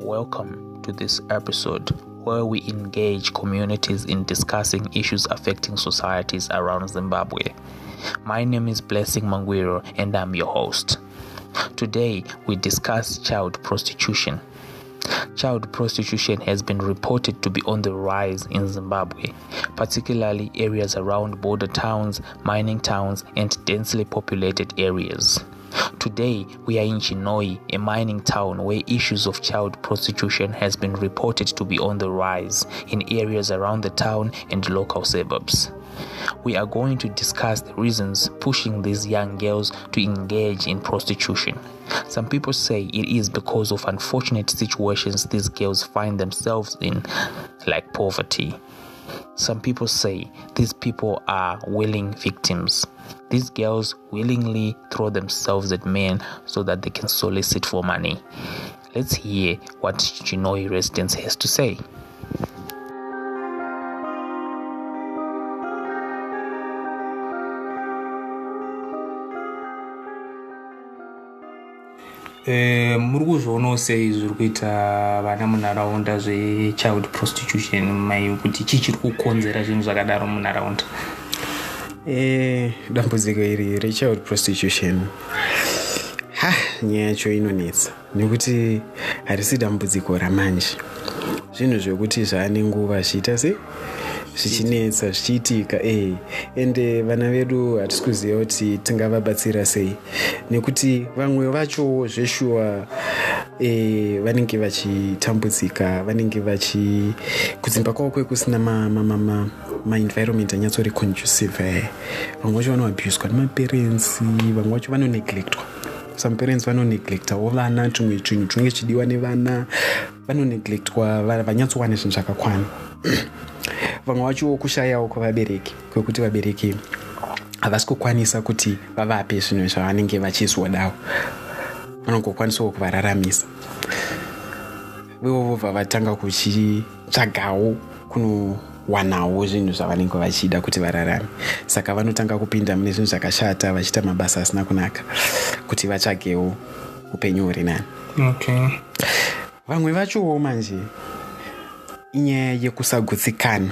Welcome to this episode where we engage communities in discussing issues affecting societies around Zimbabwe. My name is Blessing Mangwiro and I'm your host. Today we discuss child prostitution. Child prostitution has been reported to be on the rise in Zimbabwe, particularly areas around border towns, mining towns, and densely populated areas. Today, we are in Chinoi, a mining town where issues of child prostitution has been reported to be on the rise in areas around the town and local suburbs. We are going to discuss the reasons pushing these young girls to engage in prostitution. Some people say it is because of unfortunate situations these girls find themselves in, like poverty. Some people say these people are willing victims. These girls willingly throw themselves at men so that they can solicit for money. Let's hear what Chinoi residents has to say. Eh, muri kuzvionawo sei zviri kuita vana munharaunda zvechild prostitution mai kuti chii chiri kukonzera zvinhu zvakadaro munharaunda? Eh, dambudziko iri rechild prostitution. Ha nyaya yacho inonetsa. Nekuti harisi dambudziko ramanje. Zvinhu zvekuti zvaane nguva zvichiita se zvichinetsa zvichiitika e ende vana vedu hatisi kuziva kuti tingavabatsira sei. Nekuti vamwe vachowo zveshuwa e, vanenge vachitambudzika vanenge vachi kudzimba kwavo kwekusina mainvironment anyatsori conducive e vamwe vacho vanoabuswa nemaparents vamwe vacho vanoneglectwa some parents vanoneglectawo vana tumwe chinhu tunenge chidiwa nevana vanoneglectwa vanyatsowana zvinhu zvakakwana vamwe vacho kushayawo kwavabereki kwekuti vabereki havasi kukwanisa kuti vavape zvinhu zvavanenge vachizodawo vanongokwanisawo kuvararamisa. Vevo vobva vatanga kuchitsvagawo kunowanawo zvinhu zvavanenge vachida kuti vararame. Saka vanotanga kupinda mune zvinhu zvakashata vachiita mabasa asina kunaka kuti vatsvagewo upenyu huri nani. Okay. Vamwe vachowo manje inyaya yekusagutsikana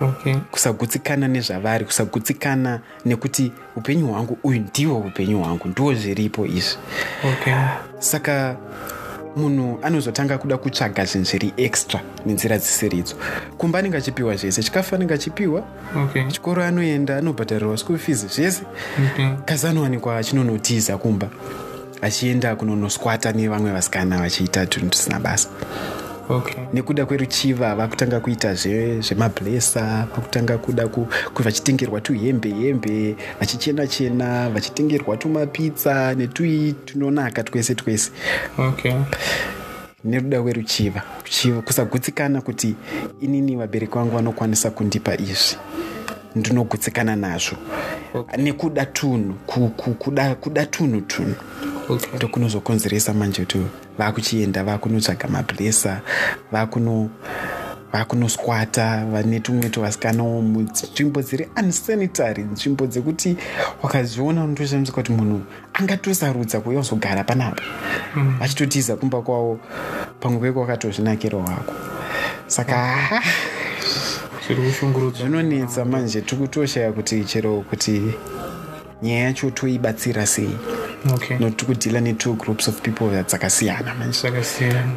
okay. Kusagutsikana nezvavari kusagutsikana nekuti upenyu hwangu uyu ndiwo upenyu hwangu ndiwo zviripo izvi. Okay. Saka munhu anozotanga kuda kutsvaga zvinhu zviri extra nenzira dzisiridzo. Kumba anenge achipiwa zvese? Chikafu anenge achipiwa okay. Chikoro anoenda anobhadharirwa school fees zvese? Okay. Kasi anowanikwa achinonotiza kumba achienda kunonoswata nevamwe vasikana vachiita tunhu tusina basa okay. nekuda kweruchiva vakutanga kuita zve- zvemablesa vakutanga kuda ku- ku- vachitengerwa tuhembe hembe vachichena chena vachitengerwa tumapitsa netui tunonaka twese twese. Okay. Neruda kweruchiva Ruchiva- kusagutsikana kuti inini vabereki vangu vanokwanisa kundipa izvi. Ndinogutsikana nazvo. Okay. nekuda tunhu ku- ku- kuda kuda tunhu tunhu okay ndokunozokonzeresa manje kuti vakuchienda vakunotsvaga mablesa vakuno vakunoswata vane tumwe tuvasikanawo munzvimbo dziri unsanitary nzvimbo dzekuti wakazviona unotoshamisa kuti munhu angatosarudza kuuya uzogara panapa vachitotiza kumba kwavo pamwe kweko wakatozvinakira wako saka ha zvinonetsa manje tikutoshaya kuti chero kuti nyaya yacho toibatsira sei okay. Nokuti kudhila netwo groups of people dzakasiyana manje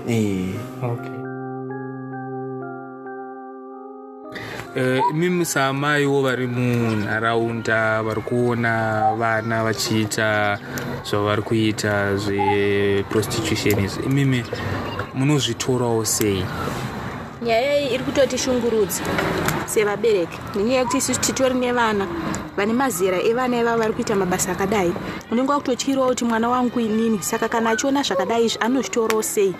Eh, okay. Eh, imimi saamaiwo vari munharaunda vari kuona vana vachiita zvavari kuita zveprostitution izvi imimi munozvitorawo sei? Nyaya iyi iri kutotishungurudza sevabereki. Nenyaya yekuti isusu titori nevana vane mazera evana ivavo vari kuita mabasa akadai. Unenge wakutotyirawo kuti mwana wangu inini saka kana achiona zvakadai izvi anozvitorawo sei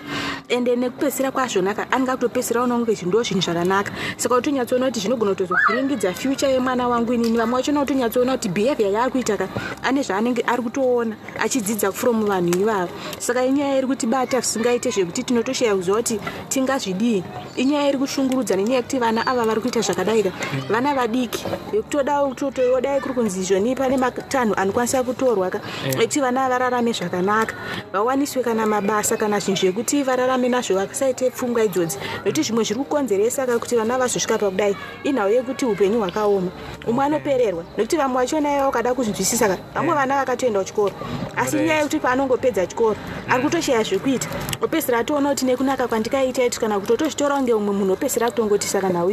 ende nekupedzisira kwazvonaka anenge akutopedzisira unoona kuti ndo zvinhu zvakanaka. Saka utonyatsoona kuti zvinogona kutozovhiringidza future yemwana wangu inini vamwe vachona utonyatsoona kuti behavior yaari kuita ka ane zvaanenge ari kutoona achidzidza from vanhu ivavo. Saka inyaya iri kutibata zvisingaite zvekuti tinotoshaya kuziva kuti tingazvidii. Inyaya iri kushungurudza nenyaya yekuti vana ava vari kuita zvakadaika vana vadiki yekutoda kutotoiwo kudai kuri kunzi izvoni pane matanho anokwanisa kutorwa ka ekuti vana vararame zvakanaka. Vawaniswe kana mabasa kana zvinhu zvekuti vararame nazvo vasaite pfungwa idzodzi nokuti zvimwe zviri kukonzeresa ka kuti vana vazosvika pakudai inhau yekuti upenyu hwakaoma. Umwe anopererwa nokuti vamwe vachona iva wakada kuzvinzwisisa ka vamwe vana vakatoendawo chikoro asi nyaya yekuti paanongopedza chikoro ari kutoshaya zvekuita opedzisira atoona kuti nekunaka kwandikaita itu kana kutotozvitorawo ngeumwe munhu opedzisira kutongoti saka nhau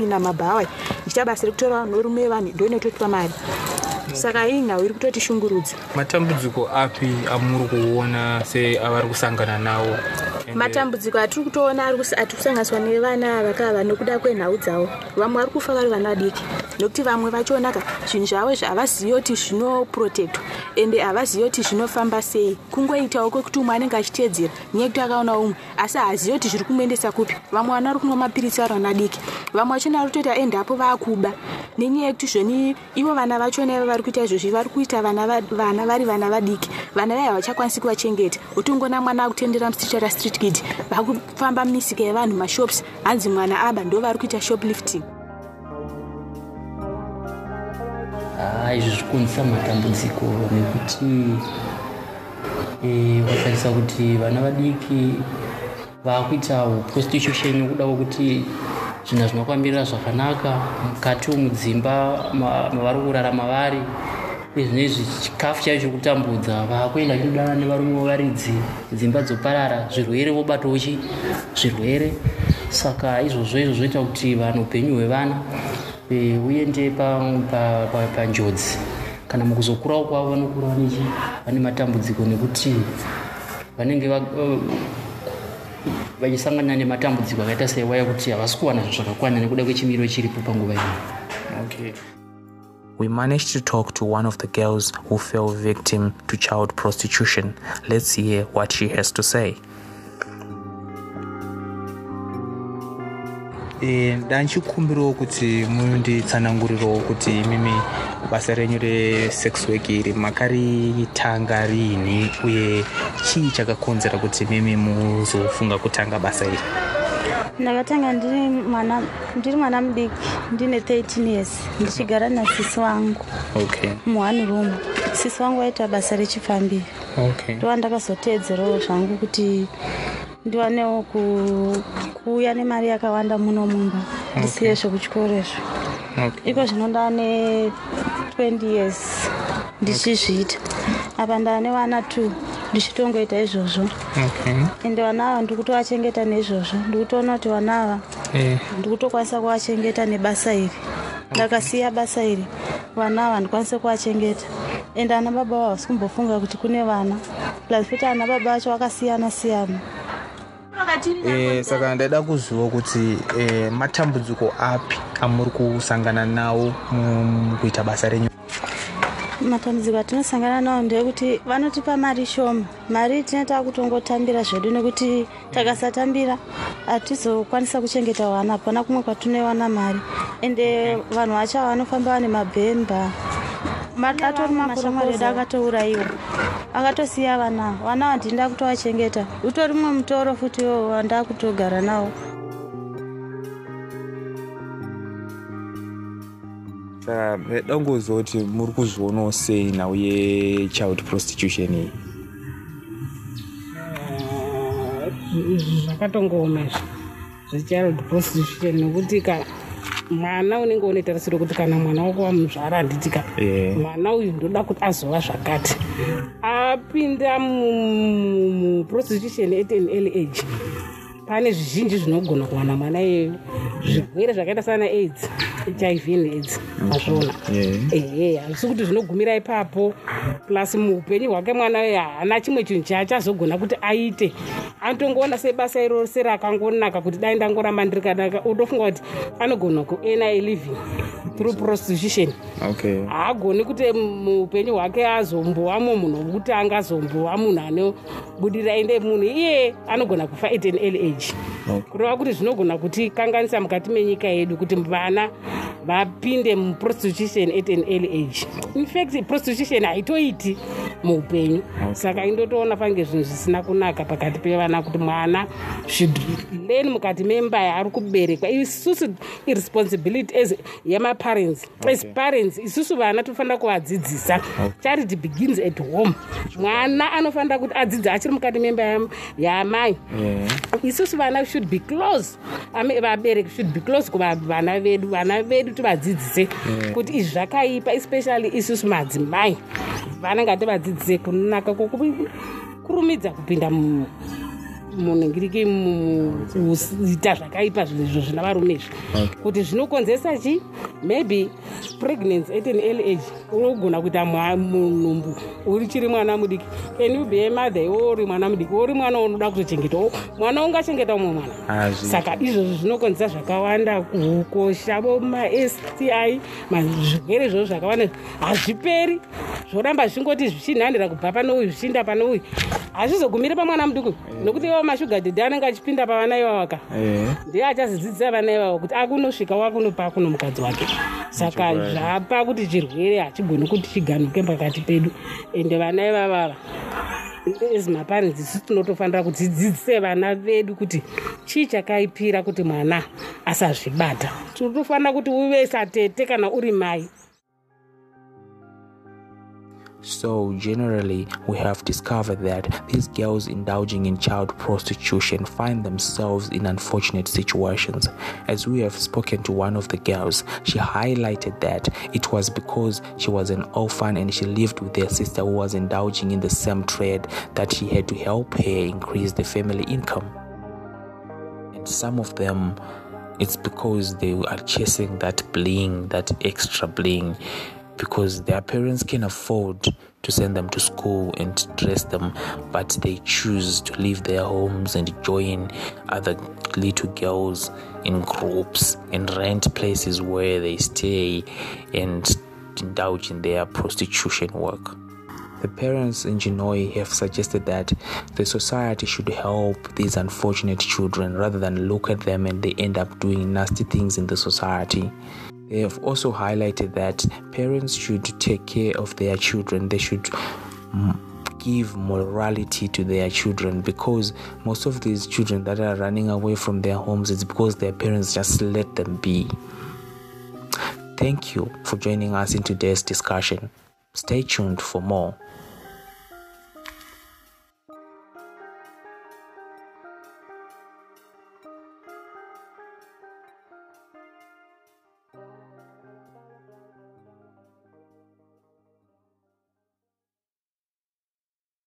yekutopinda mabhawa ndichita basa rekutora norume vanhu ndoinototipa mari saka iyi nhau iri kutotishungurudza matambudziko api amuri kuona seavari kusangana nawo? Matambudziko atiri kutoona atiri kusanganiswa nevana ava kava nokuda kwenhau dzavo. Vamwe vari kufa vari vana diki nokuti vamwe vachona ka zvinhu zvavo izvi havazivi kuti zvinoprotektwa ende havazivi kuti zvinofamba sei. Kungoitawo kwekuti umwe anenge achiteedzera nyaya yekuti akaona umwe asi haazivi kuti zviri kumuendesa kupi. Vamwe vana vari kunwa mapirisi vari vana diki vamwe vachona vari kutoita endapo vaakuba. Nenyaya yekuti zvoni ivo vana vachona iva vari kuita izvozvi vari kuita vana va- vana vari vana vadiki. Vana vai havachakwanisi kuvachengeta utongona mwana akutendera musichara street kid. Vakufamba mumisika yevanhu mashops. Hanzi mwana aba ndo vari kuita shoplifting. Haa izvi zvikonzesa matambudziko nekuti eh, ukatarisa kuti vana vadiki vaakuita prostitution nekuda kwekuti zvinhu zvinokwambirira zvakanaka mukati mudzimba ma- mavari kurarama vari. Izvinezvi chikafu chaicho chekutambudza vaakuenda chindodana nevarume varidzi dzimba dzoparara zvirwere vobatawo chi zvirwere. Saka izvozvo izvo zvoita kuti vanhu upenyu hwevana eh, pa- pa- panjodzi kana mukuzokurawo kwavo vanokura vane matambudziko nekuti vanenge va- vachisangana nematambudziko akaita seiwa yekuti havasi kuwana zvinhu zvakakwana nekuda kwechimiro chiripo panguva ino okay We managed to talk to one of the girls who fell victim to child prostitution. Let's hear what she has to say. Ndanchikumbirawo kuti munditsanangurirawo kuti imimi basa renyu resex work iri makaritanga rini? Uye chii chakakonzera kuti mimi muzofunga kutanga basa iri? Ndakatanga ndiri mwana ndiri mwana mudiki ndine 13 years ndichigara nasisi wangu. Okay. Muone room sisi wangu aita basa rechifambiro. Okay. Ndova ndakazoteedzerawo zvangu kuti ndiwanewo ku- kuuya nemari yakawanda muno mumba. Ndisiye zvekuchikoro izvo. Iko zvino ndane 20 years. Ndichizviita. Apa ndane vana 2 ndichitongoita izvozvo. Ende vana ava ndiri kutovachengeta neizvozvo ndiri kutoona kuti vana ava eh. ndiri kutokwanisa kuvachengeta nebasa iri. Ndakasiya basa iri. Vana ava ndikwanise kuvachengeta ende ana baba avo havasi kumbofunga kuti kune vana. Plus futi ana baba vacho vakasiyana siyana Eh, saka ndaida kuziva kuti eh, matambudziko api amuri kusangana nawo mukuita basa renyu? Matambudziko atinosangana nawo ndeyekuti vanotipa mari shoma. Mari tinenge takutongotambira zvedu nekuti takasatambira hatizokwanisa kuchengeta vana hapana kumwe kwatinoiwana mari. Ende vanhu vacho vanofamba vane mabhemba. Atori mashamwari edu akatourayiwa akatosiya vana. Vana ava ndinda kutovachengeta utori mumwe mutoro futi wanda kutogara nawo saka ndaida kungoziva kuti muri kuzvionawo sei nhau yechild prostitution iyi? Izvi zvakatongooma izvi zvechild prostitution nekuti ka mwana unenge une tarisiro kuti kana mwana wako wamuzvara handitika. Mwana uyu ndoda kuti azova zvakati. Apinda muprostitution at an early age. Pane zvizhinji zvinogona kuwana mwana iyeyo zvirwere zvakaita sana aids hiv and aids azviona Yeah. ehe hazisi kuti zvinogumira ipapo plus muupenyu hwake mwana uyu haana chimwe chinhu chaachazogona kuti aite anotongoona sebasa iroro serakangonaka kuti dai ndangoramba ndiri kanaka utofunga kuti anogona kuena a living through prostitution haagoni kuti muupenyu hwake azombovamo munhu wekuti angazombowa munhu anobudirira ende munhu iye anogona kufa at an early age. Kureva kuti zvinogona kuti kanganisa mukati menyika yedu kuti vana vapinde muprostitution at an early age. Infact prostitution haitoiti muupenyu. Saka indotoona fange zvinhu zvisina kunaka pakati pevana kuti mwana learn mukati memba yaari kuberekwa. Isusu irresponsibility as yemaparents as parents isusu vana tofanira kuvadzidzisa. Charity begins at home. Mwana anofanira kuti adzidze achiri mukati memba yam- yamai. Isusu vana should be close. Vabereki should be close kuvana vedu. Vana vedu tivadzidzise kuti izvi zvakaipa especially isusu madzimai. Vana ngativadzidzise kunaka kwokurumidza kupinda mu- munhingiriki muita zvakaipa zvinhu izvo zvina varume izvi. Kuti zvinokonzesa chi maybe pregnancy at an early age unogona kuita munhumbu uri chiri mwana mudiki. Can you be a mother? Iwo uri mwana mudiki. Uri mwana unoda kutochengetawo mwana ungachengeta umwe mwana. Saka izvozvo zvinokonzesa zvakawanda kukosha vomasti zvirwere izvozvo zvakawanda. Hazviperi. Zvoramba zvingoti zvichinhandira kubva pane uyu zvichiinda pane uyu. Hazvizogumiri pamwana muduku nokuti ivo mashuga dhedhi anenge achipinda pavana ivavaka ndiye achazodzidzisa vana ivavo kuti akunosvika wakunopa kuno mukadzi wake. Saka zvapa kuti chirwere hachigoni kuti chiganuke pakati pedu. Ende vana ivavava as maparents isu tinotofanira kuti tidzidzise vana vedu kuti chii chakaipira kuti mwana asazvibata. Tinotofanira kuti uve satete kana uri mai So, generally, we have discovered that these girls indulging in child prostitution find themselves in unfortunate situations. As we have spoken to one of the girls, she highlighted that it was because she was an orphan and she lived with their sister who was indulging in the same trade that she had to help her increase the family income. And some of them, it's because they are chasing that bling, that extra bling, because their parents can afford to send them to school and dress them, but they choose to leave their homes and join other little girls in groups and rent places where they stay and indulge in their prostitution work. The parents in Genoa have suggested that the society should help these unfortunate children rather than look at them and they end up doing nasty things in the society. They have also highlighted that parents should take care of their children. They should mm, give morality to their children because most of these children that are running away from their homes is because their parents just let them be. Thank you for joining us in today's discussion. Stay tuned for more.